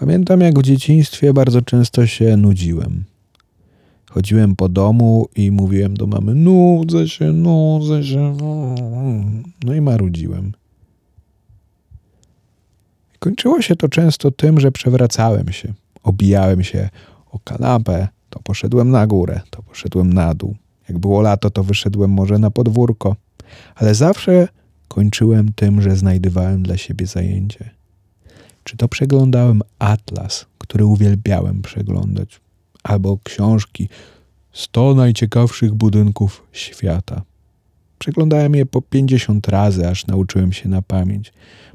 Pamiętam, jak w dzieciństwie bardzo często się nudziłem. Chodziłem po domu i mówiłem do mamy: Nudzę się, nudzę się. No i marudziłem. Kończyło się to często tym, że przewracałem się, obijałem się o kanapę, to poszedłem na górę, to poszedłem na dół. Jak było lato, to wyszedłem może na podwórko, ale zawsze kończyłem tym, że znajdowałem dla siebie zajęcie. Czy to przeglądałem atlas, który uwielbiałem przeglądać, albo książki 100 najciekawszych budynków świata. Przeglądałem je po 50 razy, aż nauczyłem się na pamięć.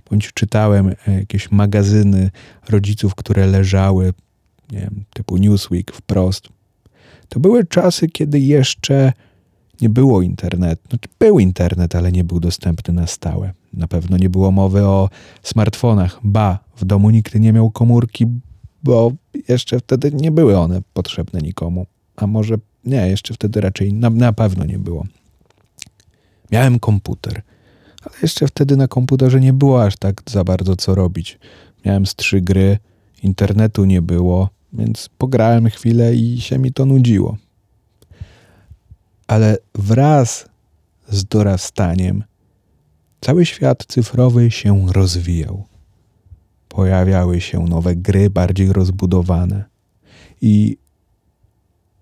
Bądź czytałem e, jakieś magazyny rodziców, które leżały, nie wiem, typu Newsweek, wprost. To były czasy, kiedy jeszcze nie było internetu. Znaczy, był internet, ale nie był dostępny na stałe. Na pewno nie było mowy o smartfonach. Ba, w domu nikt nie miał komórki, bo jeszcze wtedy nie były one potrzebne nikomu. A może nie, jeszcze wtedy raczej na, na pewno nie było. Miałem komputer, ale jeszcze wtedy na komputerze nie było aż tak za bardzo co robić. Miałem z trzy gry, internetu nie było, więc pograłem chwilę i się mi to nudziło. Ale wraz z dorastaniem cały świat cyfrowy się rozwijał. Pojawiały się nowe gry, bardziej rozbudowane, i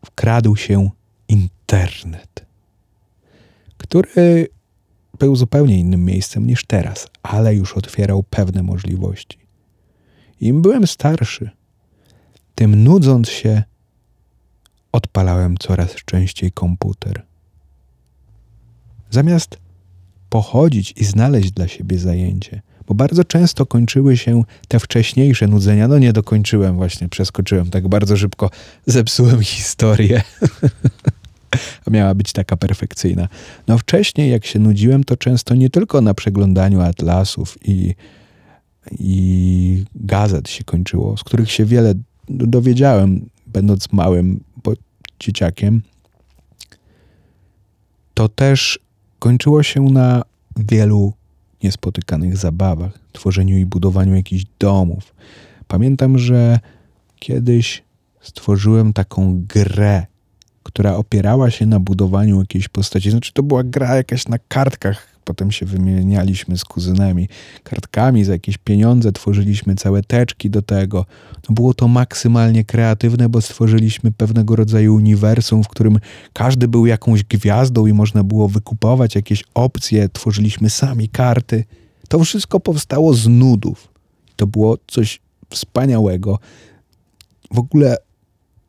wkradł się internet, który był zupełnie innym miejscem niż teraz, ale już otwierał pewne możliwości. Im byłem starszy, tym nudząc się, odpalałem coraz częściej komputer. Zamiast pochodzić i znaleźć dla siebie zajęcie, bo bardzo często kończyły się te wcześniejsze nudzenia. No nie dokończyłem właśnie, przeskoczyłem tak bardzo szybko, zepsułem historię. A miała być taka perfekcyjna. No wcześniej, jak się nudziłem, to często nie tylko na przeglądaniu atlasów i, i gazet się kończyło, z których się wiele dowiedziałem, będąc małym dzieciakiem, to też kończyło się na wielu niespotykanych zabawach, tworzeniu i budowaniu jakichś domów. Pamiętam, że kiedyś stworzyłem taką grę, która opierała się na budowaniu jakiejś postaci. Znaczy, to była gra jakaś na kartkach Potem się wymienialiśmy z kuzynami kartkami za jakieś pieniądze, tworzyliśmy całe teczki do tego. No było to maksymalnie kreatywne, bo stworzyliśmy pewnego rodzaju uniwersum, w którym każdy był jakąś gwiazdą i można było wykupować jakieś opcje. Tworzyliśmy sami karty. To wszystko powstało z nudów. To było coś wspaniałego. W ogóle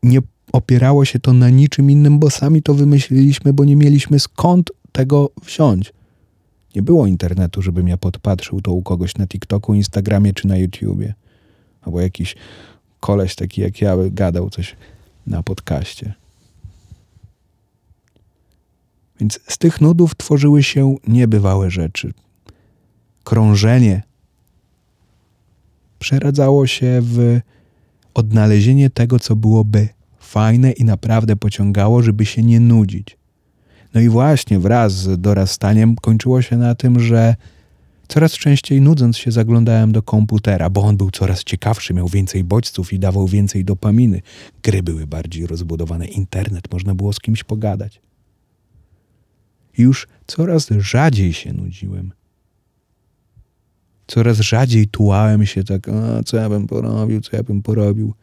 nie opierało się to na niczym innym, bo sami to wymyśliliśmy, bo nie mieliśmy skąd tego wziąć. Nie było internetu, żebym ja podpatrzył to u kogoś na TikToku, Instagramie czy na YouTubie. Albo jakiś koleś taki jak ja gadał coś na podcaście. Więc z tych nudów tworzyły się niebywałe rzeczy. Krążenie przeradzało się w odnalezienie tego, co byłoby fajne i naprawdę pociągało, żeby się nie nudzić. No i właśnie wraz z dorastaniem kończyło się na tym, że coraz częściej nudząc się zaglądałem do komputera, bo on był coraz ciekawszy, miał więcej bodźców i dawał więcej dopaminy. Gry były bardziej rozbudowane, internet, można było z kimś pogadać. I już coraz rzadziej się nudziłem. Coraz rzadziej tułałem się tak, a co ja bym porobił, co ja bym porobił.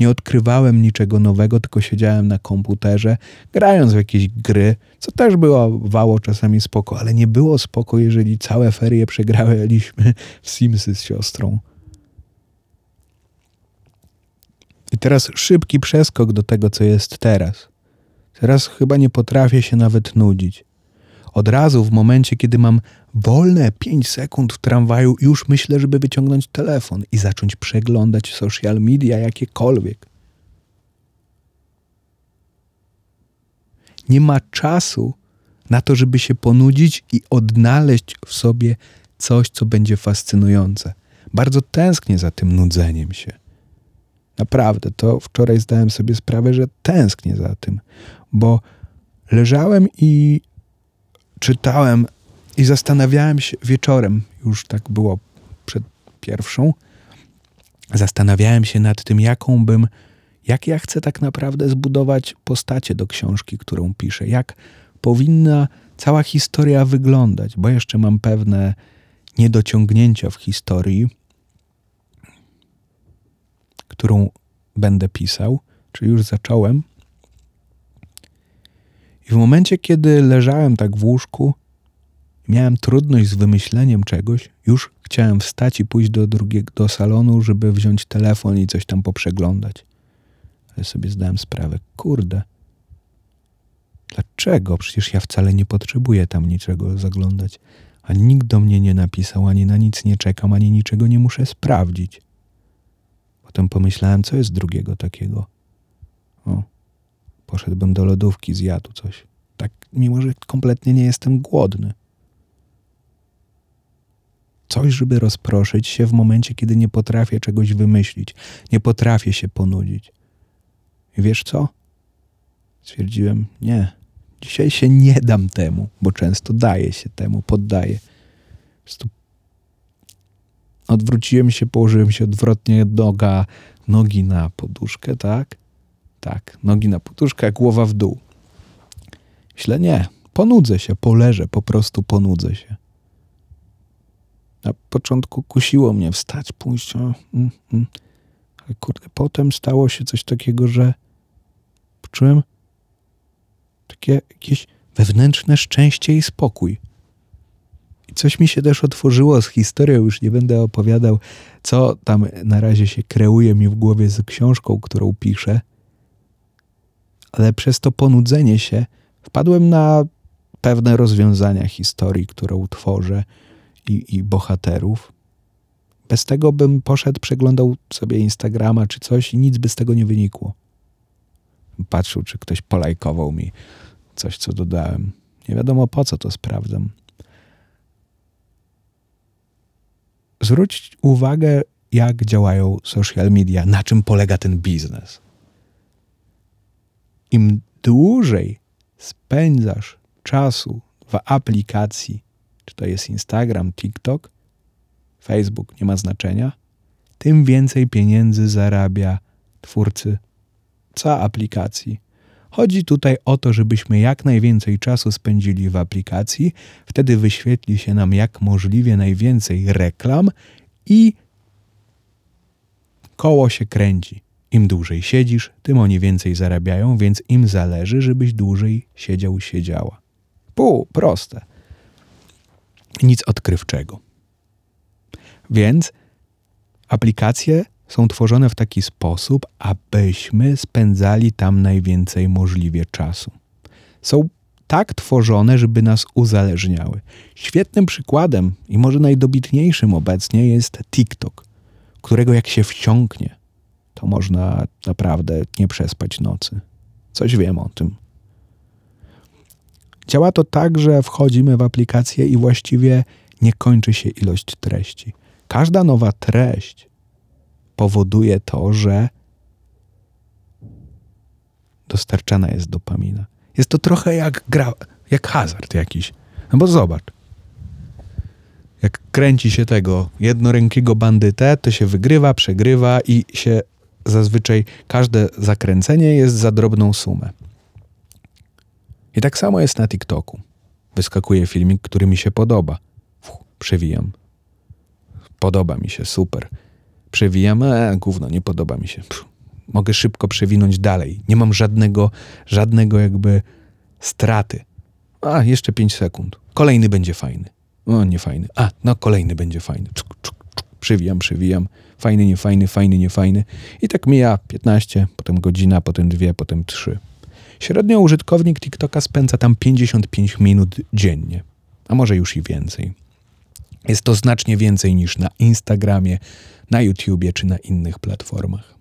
Nie odkrywałem niczego nowego, tylko siedziałem na komputerze, grając w jakieś gry, co też było wało czasami spoko, ale nie było spoko, jeżeli całe ferie przegraliśmy w Simsy z siostrą. I teraz szybki przeskok do tego, co jest teraz. Teraz chyba nie potrafię się nawet nudzić. Od razu w momencie, kiedy mam wolne 5 sekund w tramwaju, już myślę, żeby wyciągnąć telefon i zacząć przeglądać social media jakiekolwiek. Nie ma czasu na to, żeby się ponudzić i odnaleźć w sobie coś, co będzie fascynujące. Bardzo tęsknię za tym nudzeniem się. Naprawdę, to wczoraj zdałem sobie sprawę, że tęsknię za tym, bo leżałem i czytałem i zastanawiałem się wieczorem, już tak było przed pierwszą, zastanawiałem się nad tym, jaką bym, jak ja chcę tak naprawdę zbudować postacie do książki, którą piszę, jak powinna cała historia wyglądać, bo jeszcze mam pewne niedociągnięcia w historii, którą będę pisał, czy już zacząłem. I w momencie, kiedy leżałem tak w łóżku, miałem trudność z wymyśleniem czegoś, już chciałem wstać i pójść do drugiego do salonu, żeby wziąć telefon i coś tam poprzeglądać. Ale sobie zdałem sprawę, kurde, dlaczego? Przecież ja wcale nie potrzebuję tam niczego zaglądać. A nikt do mnie nie napisał, ani na nic nie czekam, ani niczego nie muszę sprawdzić. Potem pomyślałem, co jest drugiego takiego. O, poszedłbym do lodówki, zjadł coś. Tak, mimo że kompletnie nie jestem głodny. Coś, żeby rozproszyć się w momencie, kiedy nie potrafię czegoś wymyślić, nie potrafię się ponudzić. I wiesz co? Stwierdziłem, nie, dzisiaj się nie dam temu, bo często daję się temu, poddaję. Odwróciłem się, położyłem się odwrotnie, noga, nogi na poduszkę, tak? Tak, nogi na poduszkę, głowa w dół. Myślę, nie, ponudzę się, poleżę, po prostu ponudzę się. Na początku kusiło mnie wstać, pójść, o, mm, mm. ale kurde, potem stało się coś takiego, że poczułem takie jakieś wewnętrzne szczęście i spokój. I coś mi się też otworzyło z historią, już nie będę opowiadał, co tam na razie się kreuje mi w głowie z książką, którą piszę. Ale przez to ponudzenie się wpadłem na pewne rozwiązania historii, którą tworzę i, i bohaterów. Bez tego bym poszedł, przeglądał sobie Instagrama czy coś i nic by z tego nie wynikło. Patrzył, czy ktoś polajkował mi coś, co dodałem. Nie wiadomo po co to sprawdzam. zwróć uwagę, jak działają social media, na czym polega ten biznes. Im dłużej spędzasz czasu w aplikacji, czy to jest Instagram, TikTok, Facebook, nie ma znaczenia, tym więcej pieniędzy zarabia twórcy ca aplikacji. Chodzi tutaj o to, żebyśmy jak najwięcej czasu spędzili w aplikacji, wtedy wyświetli się nam jak możliwie najwięcej reklam i koło się kręci. Im dłużej siedzisz, tym oni więcej zarabiają, więc im zależy, żebyś dłużej siedział, siedziała. Pół, proste. Nic odkrywczego. Więc aplikacje są tworzone w taki sposób, abyśmy spędzali tam najwięcej możliwie czasu. Są tak tworzone, żeby nas uzależniały. Świetnym przykładem i może najdobitniejszym obecnie jest TikTok, którego jak się wciągnie, to można naprawdę nie przespać nocy. Coś wiem o tym. Działa to tak, że wchodzimy w aplikację i właściwie nie kończy się ilość treści. Każda nowa treść powoduje to, że dostarczana jest dopamina. Jest to trochę jak gra, jak hazard jakiś. No bo zobacz. Jak kręci się tego jednorękiego bandytę, to się wygrywa, przegrywa i się zazwyczaj każde zakręcenie jest za drobną sumę. I tak samo jest na TikToku. Wyskakuje filmik, który mi się podoba. Fuh, przewijam. Podoba mi się, super przewijam, e, gówno, nie podoba mi się. Pff, mogę szybko przewinąć dalej. Nie mam żadnego, żadnego jakby straty. A, jeszcze 5 sekund. Kolejny będzie fajny. O, nie fajny. A, no kolejny będzie fajny. Czuk, czuk, czuk. Przewijam, przewijam. Fajny, niefajny, fajny, niefajny. I tak mija 15, potem godzina, potem dwie, potem trzy. Średnio użytkownik TikToka spędza tam 55 minut dziennie, a może już i więcej. Jest to znacznie więcej niż na Instagramie, na YouTubie czy na innych platformach.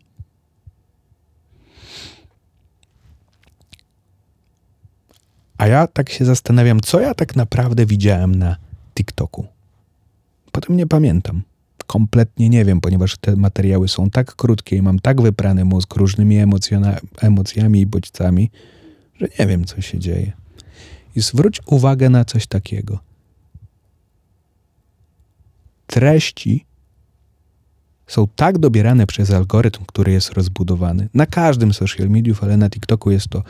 A ja tak się zastanawiam, co ja tak naprawdę widziałem na TikToku. Potem nie pamiętam. Kompletnie nie wiem, ponieważ te materiały są tak krótkie i mam tak wyprany mózg różnymi emocjami i bodźcami, że nie wiem, co się dzieje. I zwróć uwagę na coś takiego. Treści są tak dobierane przez algorytm, który jest rozbudowany. Na każdym social medium, ale na TikToku jest to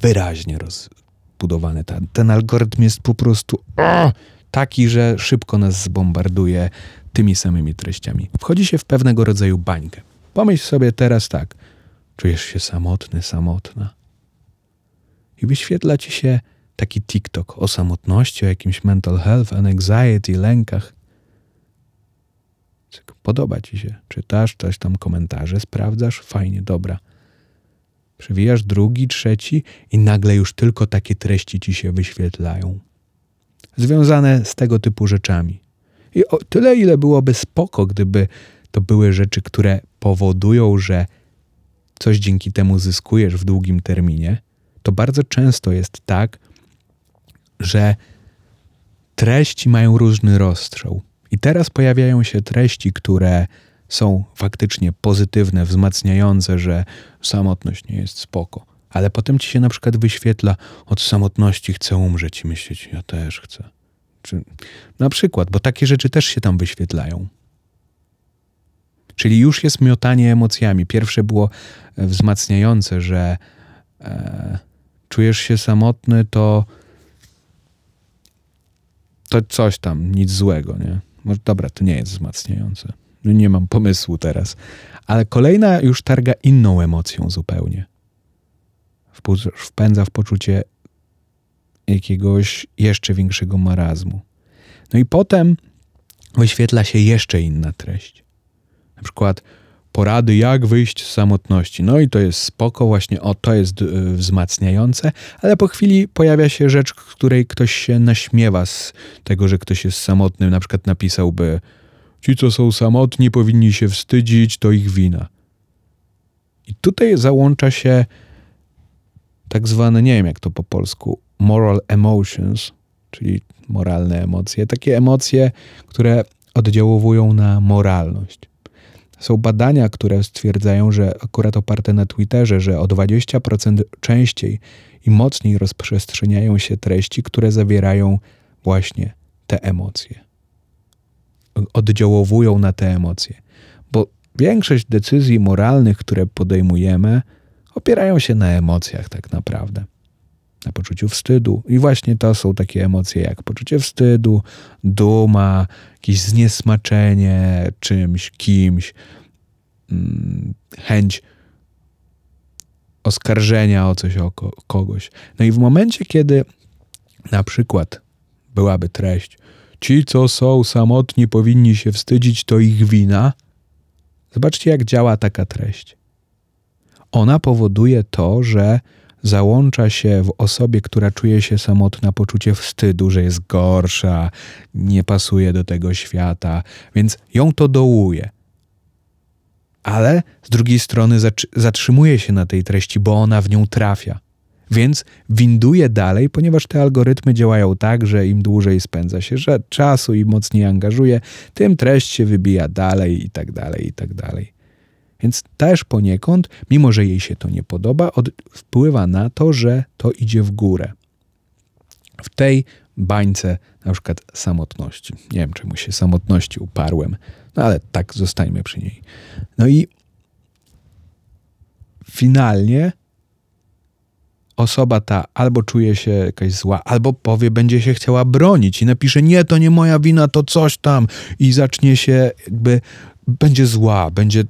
wyraźnie rozbudowane. Ten, algorytm jest po prostu taki, że szybko nas zbombarduje tymi samymi treściami. Wchodzi się w pewnego rodzaju bańkę. Pomyśl sobie teraz tak. Czujesz się samotny, samotna. I wyświetla ci się taki TikTok o samotności, o jakimś mental health, anxiety, lękach. Podoba ci się. Czytasz coś tam, komentarze, sprawdzasz, fajnie, dobra. Przewijasz drugi, trzeci i nagle już tylko takie treści ci się wyświetlają. Związane z tego typu rzeczami. I o tyle, ile byłoby spoko, gdyby to były rzeczy, które powodują, że coś dzięki temu zyskujesz w długim terminie, to bardzo często jest tak, że treści mają różny rozstrzał. I teraz pojawiają się treści, które są faktycznie pozytywne, wzmacniające, że samotność nie jest spoko. Ale potem ci się na przykład wyświetla od samotności chcę umrzeć i myśleć, ja też chcę. Czy, na przykład, bo takie rzeczy też się tam wyświetlają. Czyli już jest miotanie emocjami. Pierwsze było e, wzmacniające, że e, czujesz się samotny, to to coś tam, nic złego, nie? Może dobra, to nie jest wzmacniające. No nie mam pomysłu teraz. Ale kolejna już targa inną emocją zupełnie. Wpędza w poczucie jakiegoś jeszcze większego marazmu. No i potem wyświetla się jeszcze inna treść. Na przykład porady, jak wyjść z samotności. No i to jest spoko, właśnie o to jest y, wzmacniające, ale po chwili pojawia się rzecz, której ktoś się naśmiewa z tego, że ktoś jest samotny. Na przykład napisałby: Ci, co są samotni, powinni się wstydzić, to ich wina. I tutaj załącza się tak zwane, nie wiem jak to po polsku, moral emotions, czyli moralne emocje. Takie emocje, które oddziałowują na moralność. Są badania, które stwierdzają, że akurat oparte na Twitterze, że o 20% częściej i mocniej rozprzestrzeniają się treści, które zawierają właśnie te emocje. Oddziałowują na te emocje. Bo większość decyzji moralnych, które podejmujemy, opierają się na emocjach tak naprawdę. Na poczuciu wstydu. I właśnie to są takie emocje jak poczucie wstydu, duma, jakieś zniesmaczenie czymś, kimś, mm, chęć oskarżenia o coś o kogoś. No i w momencie, kiedy na przykład byłaby treść, ci, co są samotni, powinni się wstydzić, to ich wina. Zobaczcie, jak działa taka treść. Ona powoduje to, że załącza się w osobie, która czuje się samotna, poczucie wstydu, że jest gorsza, nie pasuje do tego świata, więc ją to dołuje. Ale z drugiej strony zatrzymuje się na tej treści, bo ona w nią trafia. Więc winduje dalej, ponieważ te algorytmy działają tak, że im dłużej spędza się czasu i mocniej angażuje, tym treść się wybija dalej i tak dalej, i tak dalej. Więc też poniekąd, mimo że jej się to nie podoba, od, wpływa na to, że to idzie w górę. W tej bańce na przykład samotności. Nie wiem, czemu się samotności uparłem, no ale tak zostańmy przy niej. No i finalnie osoba ta albo czuje się jakaś zła, albo powie, będzie się chciała bronić i napisze, nie, to nie moja wina, to coś tam i zacznie się jakby, będzie zła, będzie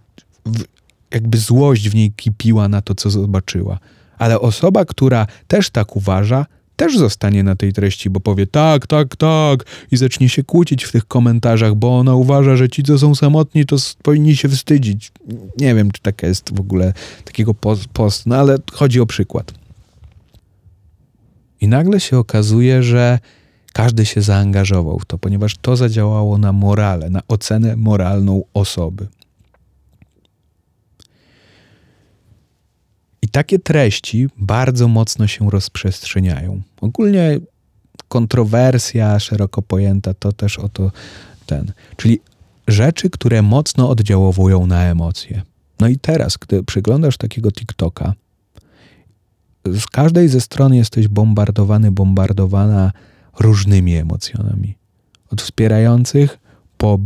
jakby złość w niej kipiła na to, co zobaczyła. Ale osoba, która też tak uważa, też zostanie na tej treści, bo powie tak, tak, tak i zacznie się kłócić w tych komentarzach, bo ona uważa, że ci, co są samotni, to powinni się wstydzić. Nie wiem, czy taka jest w ogóle takiego post, post no ale chodzi o przykład. I nagle się okazuje, że każdy się zaangażował w to, ponieważ to zadziałało na morale, na ocenę moralną osoby. I takie treści bardzo mocno się rozprzestrzeniają. Ogólnie kontrowersja szeroko pojęta to też o to ten. Czyli rzeczy, które mocno oddziałowują na emocje. No i teraz, gdy przyglądasz takiego TikToka, z każdej ze stron jesteś bombardowany, bombardowana różnymi emocjonami. Od wspierających po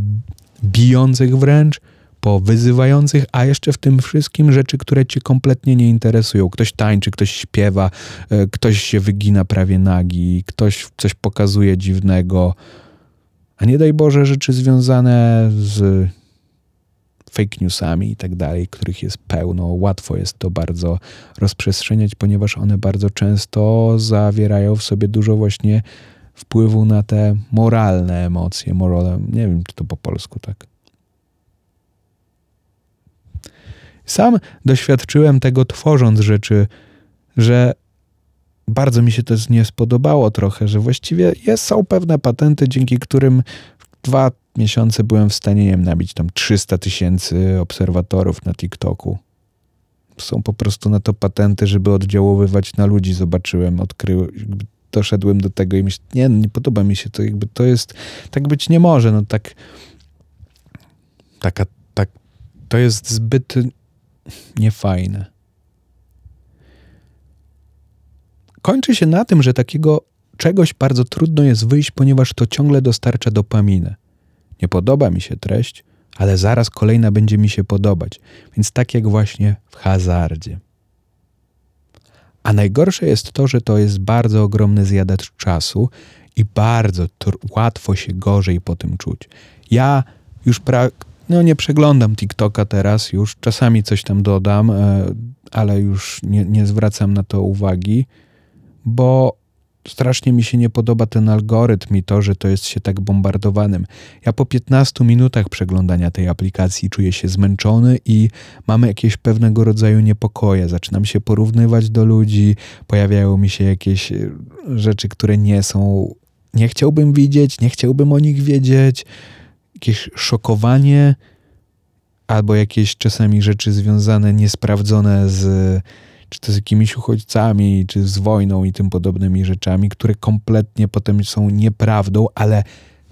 bijących wręcz, po wyzywających, a jeszcze w tym wszystkim rzeczy, które cię kompletnie nie interesują. Ktoś tańczy, ktoś śpiewa, e, ktoś się wygina prawie nagi, ktoś coś pokazuje dziwnego, a nie daj Boże rzeczy związane z fake newsami i tak dalej, których jest pełno. Łatwo jest to bardzo rozprzestrzeniać, ponieważ one bardzo często zawierają w sobie dużo właśnie wpływu na te moralne emocje, morale, nie wiem czy to po polsku tak. Sam doświadczyłem tego tworząc rzeczy, że bardzo mi się to nie spodobało trochę, że właściwie jest, są pewne patenty, dzięki którym w dwa miesiące byłem w stanie, nie wiem, nabić tam 300 tysięcy obserwatorów na TikToku. Są po prostu na to patenty, żeby oddziaływać na ludzi. Zobaczyłem, odkryłem, doszedłem do tego i myślę, nie, nie podoba mi się to, jakby to jest, tak być nie może, no tak, taka, tak, to jest zbyt niefajne. Kończy się na tym, że takiego czegoś bardzo trudno jest wyjść, ponieważ to ciągle dostarcza dopaminę. Nie podoba mi się treść, ale zaraz kolejna będzie mi się podobać. Więc tak jak właśnie w hazardzie. A najgorsze jest to, że to jest bardzo ogromny zjadacz czasu i bardzo łatwo się gorzej po tym czuć. Ja już pra no nie przeglądam TikToka teraz, już czasami coś tam dodam, e, ale już nie, nie zwracam na to uwagi, bo strasznie mi się nie podoba ten algorytm i to, że to jest się tak bombardowanym. Ja po 15 minutach przeglądania tej aplikacji czuję się zmęczony i mamy jakieś pewnego rodzaju niepokoje. Zaczynam się porównywać do ludzi, pojawiają mi się jakieś e, rzeczy, które nie są, nie chciałbym widzieć, nie chciałbym o nich wiedzieć. Jakieś szokowanie albo jakieś czasami rzeczy związane, niesprawdzone z czy to z jakimiś uchodźcami, czy z wojną i tym podobnymi rzeczami, które kompletnie potem są nieprawdą, ale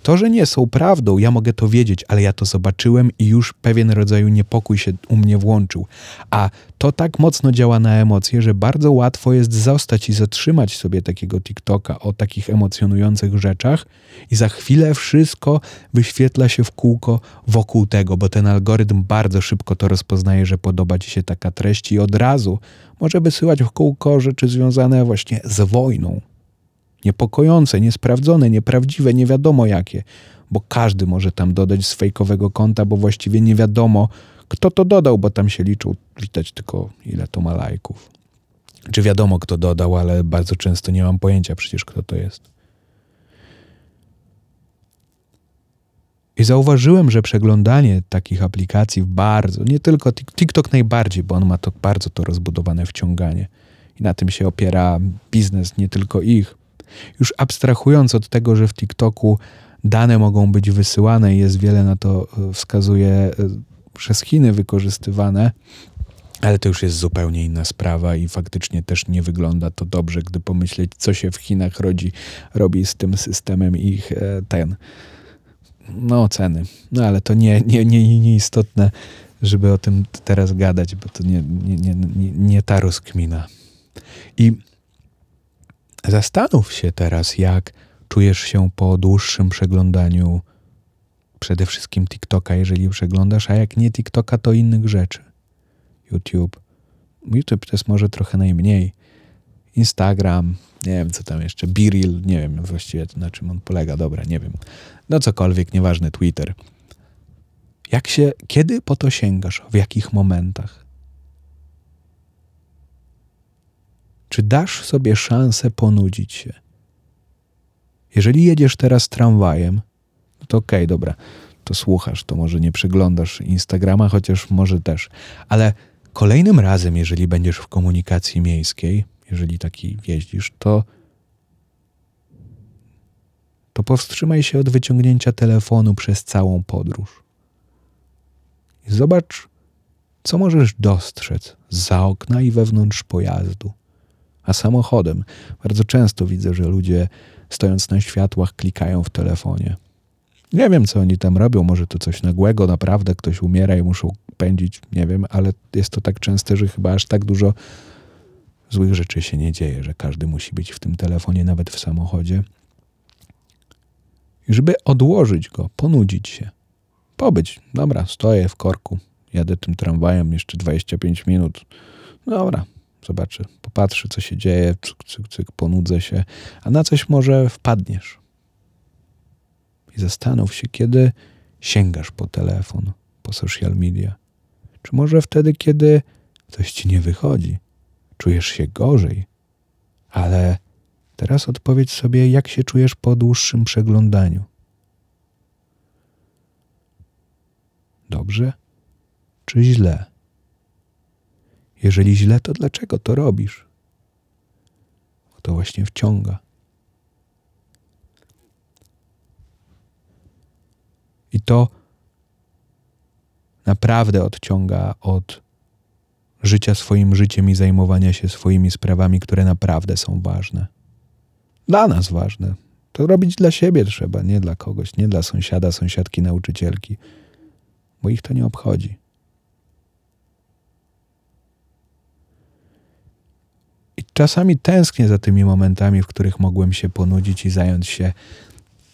to, że nie są prawdą, ja mogę to wiedzieć, ale ja to zobaczyłem i już pewien rodzaj niepokój się u mnie włączył. A to tak mocno działa na emocje, że bardzo łatwo jest zostać i zatrzymać sobie takiego TikToka o takich emocjonujących rzeczach i za chwilę wszystko wyświetla się w kółko wokół tego, bo ten algorytm bardzo szybko to rozpoznaje, że podoba ci się taka treść i od razu może wysyłać w kółko rzeczy związane właśnie z wojną niepokojące, niesprawdzone, nieprawdziwe, nie wiadomo jakie, bo każdy może tam dodać z fejkowego konta, bo właściwie nie wiadomo, kto to dodał, bo tam się liczył, widać tylko ile to ma lajków. Czy wiadomo, kto dodał, ale bardzo często nie mam pojęcia przecież, kto to jest. I zauważyłem, że przeglądanie takich aplikacji bardzo, nie tylko TikTok najbardziej, bo on ma to bardzo to rozbudowane wciąganie. I na tym się opiera biznes, nie tylko ich. Już abstrahując od tego, że w TikToku dane mogą być wysyłane i jest wiele na to e, wskazuje e, przez Chiny wykorzystywane, ale to już jest zupełnie inna sprawa i faktycznie też nie wygląda to dobrze, gdy pomyśleć, co się w Chinach rodzi, robi z tym systemem ich e, ten, no ceny. No ale to nie, nie, nie, nie istotne, żeby o tym teraz gadać, bo to nie, nie, nie, nie, ta rozkmina. I Zastanów się teraz, jak czujesz się po dłuższym przeglądaniu przede wszystkim TikToka, jeżeli przeglądasz, a jak nie TikToka, to innych rzeczy. YouTube. YouTube to jest może trochę najmniej. Instagram, nie wiem co tam jeszcze, Biril, nie wiem właściwie na czym on polega, dobra, nie wiem. No cokolwiek, nieważne, Twitter. Jak się, kiedy po to sięgasz? W jakich momentach? Czy dasz sobie szansę ponudzić się? Jeżeli jedziesz teraz tramwajem, no to okej, okay, dobra, to słuchasz, to może nie przeglądasz Instagrama, chociaż może też. Ale kolejnym razem, jeżeli będziesz w komunikacji miejskiej, jeżeli taki jeździsz, to to powstrzymaj się od wyciągnięcia telefonu przez całą podróż. I zobacz, co możesz dostrzec za okna i wewnątrz pojazdu a samochodem. Bardzo często widzę, że ludzie stojąc na światłach klikają w telefonie. Nie wiem, co oni tam robią, może to coś nagłego, naprawdę ktoś umiera i muszą pędzić, nie wiem, ale jest to tak częste, że chyba aż tak dużo złych rzeczy się nie dzieje, że każdy musi być w tym telefonie, nawet w samochodzie. I żeby odłożyć go, ponudzić się, Pobyć. Dobra, stoję w korku. Jadę tym tramwajem jeszcze 25 minut. Dobra, zobaczę, popatrzę, co się dzieje, cyk, cyk, cyk, ponudzę się, a na coś może wpadniesz. I zastanów się, kiedy sięgasz po telefon, po social media. Czy może wtedy, kiedy coś ci nie wychodzi, czujesz się gorzej, ale teraz odpowiedz sobie, jak się czujesz po dłuższym przeglądaniu. Dobrze czy źle? Jeżeli źle, to dlaczego to robisz? Bo to właśnie wciąga. I to naprawdę odciąga od życia swoim życiem i zajmowania się swoimi sprawami, które naprawdę są ważne. Dla nas ważne. To robić dla siebie trzeba, nie dla kogoś, nie dla sąsiada, sąsiadki, nauczycielki, bo ich to nie obchodzi. I czasami tęsknię za tymi momentami, w których mogłem się ponudzić i zająć się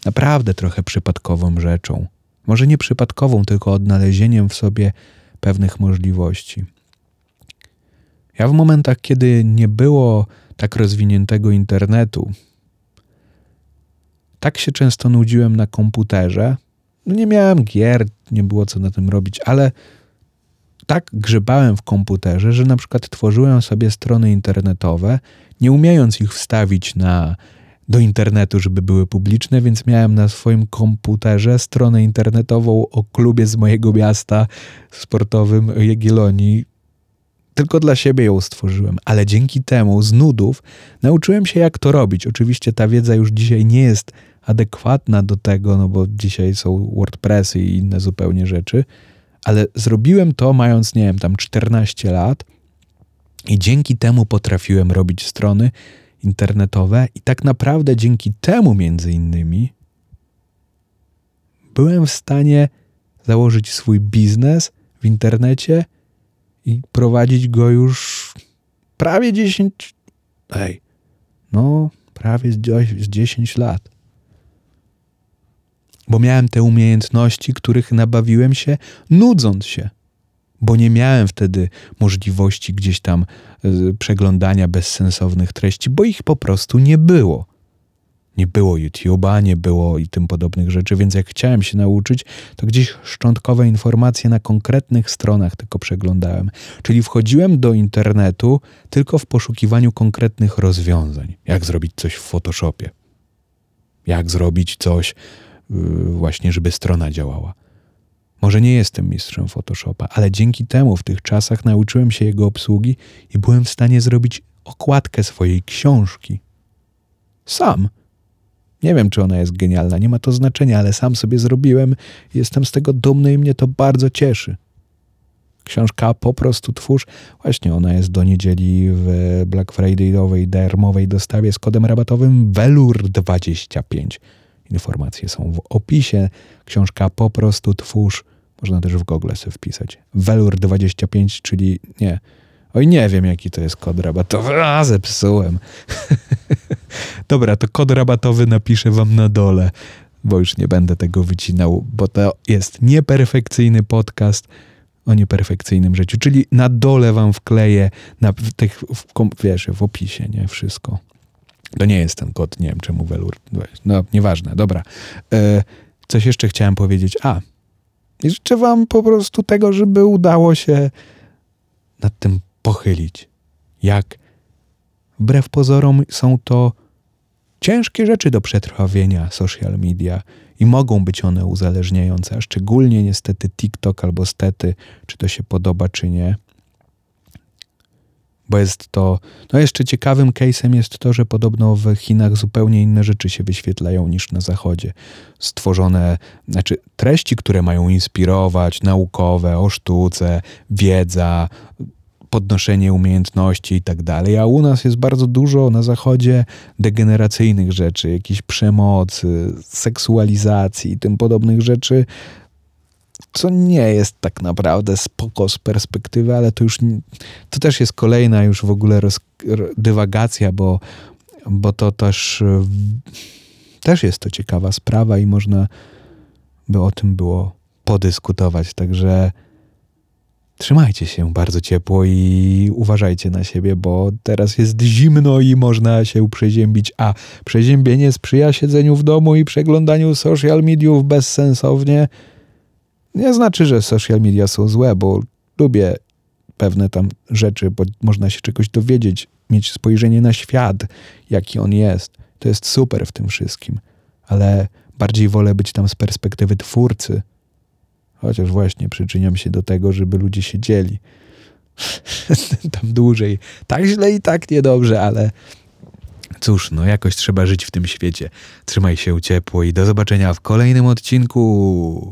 naprawdę trochę przypadkową rzeczą. Może nie przypadkową, tylko odnalezieniem w sobie pewnych możliwości. Ja w momentach, kiedy nie było tak rozwiniętego internetu, tak się często nudziłem na komputerze. No nie miałem gier, nie było co na tym robić, ale tak grzebałem w komputerze, że na przykład tworzyłem sobie strony internetowe, nie umiejąc ich wstawić na, do internetu, żeby były publiczne, więc miałem na swoim komputerze stronę internetową o klubie z mojego miasta sportowym Jagiellonii. Tylko dla siebie ją stworzyłem, ale dzięki temu z nudów nauczyłem się, jak to robić. Oczywiście ta wiedza już dzisiaj nie jest adekwatna do tego, no bo dzisiaj są WordPressy i inne zupełnie rzeczy, ale zrobiłem to mając, nie wiem, tam 14 lat i dzięki temu potrafiłem robić strony internetowe i tak naprawdę dzięki temu między innymi byłem w stanie założyć swój biznes w internecie i prowadzić go już prawie 10, ej, no prawie z 10 lat bo miałem te umiejętności, których nabawiłem się nudząc się, bo nie miałem wtedy możliwości gdzieś tam y, przeglądania bezsensownych treści, bo ich po prostu nie było. Nie było YouTube'a, nie było i tym podobnych rzeczy, więc jak chciałem się nauczyć, to gdzieś szczątkowe informacje na konkretnych stronach tylko przeglądałem. Czyli wchodziłem do internetu tylko w poszukiwaniu konkretnych rozwiązań. Jak zrobić coś w Photoshopie? Jak zrobić coś właśnie, żeby strona działała. Może nie jestem mistrzem Photoshopa, ale dzięki temu w tych czasach nauczyłem się jego obsługi i byłem w stanie zrobić okładkę swojej książki. Sam. Nie wiem, czy ona jest genialna, nie ma to znaczenia, ale sam sobie zrobiłem. Jestem z tego dumny i mnie to bardzo cieszy. Książka po prostu twórz. Właśnie ona jest do niedzieli w Black Friday'owej darmowej dostawie z kodem rabatowym VELUR25. Informacje są w opisie. Książka po prostu twórz. Można też w Google sobie wpisać. Velur 25, czyli nie. Oj, nie wiem, jaki to jest kod rabatowy. A, zepsułem. Dobra, to kod rabatowy napiszę wam na dole, bo już nie będę tego wycinał, bo to jest nieperfekcyjny podcast o nieperfekcyjnym życiu. Czyli na dole wam wkleję na, tych, w, wiesz, w opisie, nie? Wszystko. To nie jest ten kod, nie wiem czemu Welur. No, nieważne, dobra. E, coś jeszcze chciałem powiedzieć. A, życzę wam po prostu tego, żeby udało się nad tym pochylić. Jak wbrew pozorom są to ciężkie rzeczy do przetrwawienia social media i mogą być one uzależniające, a szczególnie niestety TikTok albo stety, czy to się podoba, czy nie bo jest to, no jeszcze ciekawym case'em jest to, że podobno w Chinach zupełnie inne rzeczy się wyświetlają niż na Zachodzie. Stworzone, znaczy treści, które mają inspirować, naukowe, o sztuce, wiedza, podnoszenie umiejętności i tak dalej, a u nas jest bardzo dużo na zachodzie degeneracyjnych rzeczy, jakiejś przemocy, seksualizacji i tym podobnych rzeczy, co nie jest tak naprawdę spoko z perspektywy, ale to już to też jest kolejna już w ogóle roz, dywagacja, bo, bo to też też jest to ciekawa sprawa i można by o tym było podyskutować. Także trzymajcie się bardzo ciepło i uważajcie na siebie, bo teraz jest zimno i można się przeziębić. A przeziębienie sprzyja siedzeniu w domu i przeglądaniu social mediów bezsensownie. Nie znaczy, że social media są złe, bo lubię pewne tam rzeczy, bo można się czegoś dowiedzieć, mieć spojrzenie na świat, jaki on jest. To jest super w tym wszystkim, ale bardziej wolę być tam z perspektywy twórcy. Chociaż właśnie przyczyniam się do tego, żeby ludzie siedzieli tam dłużej. Tak źle i tak niedobrze, ale cóż, no jakoś trzeba żyć w tym świecie. Trzymaj się ciepło i do zobaczenia w kolejnym odcinku.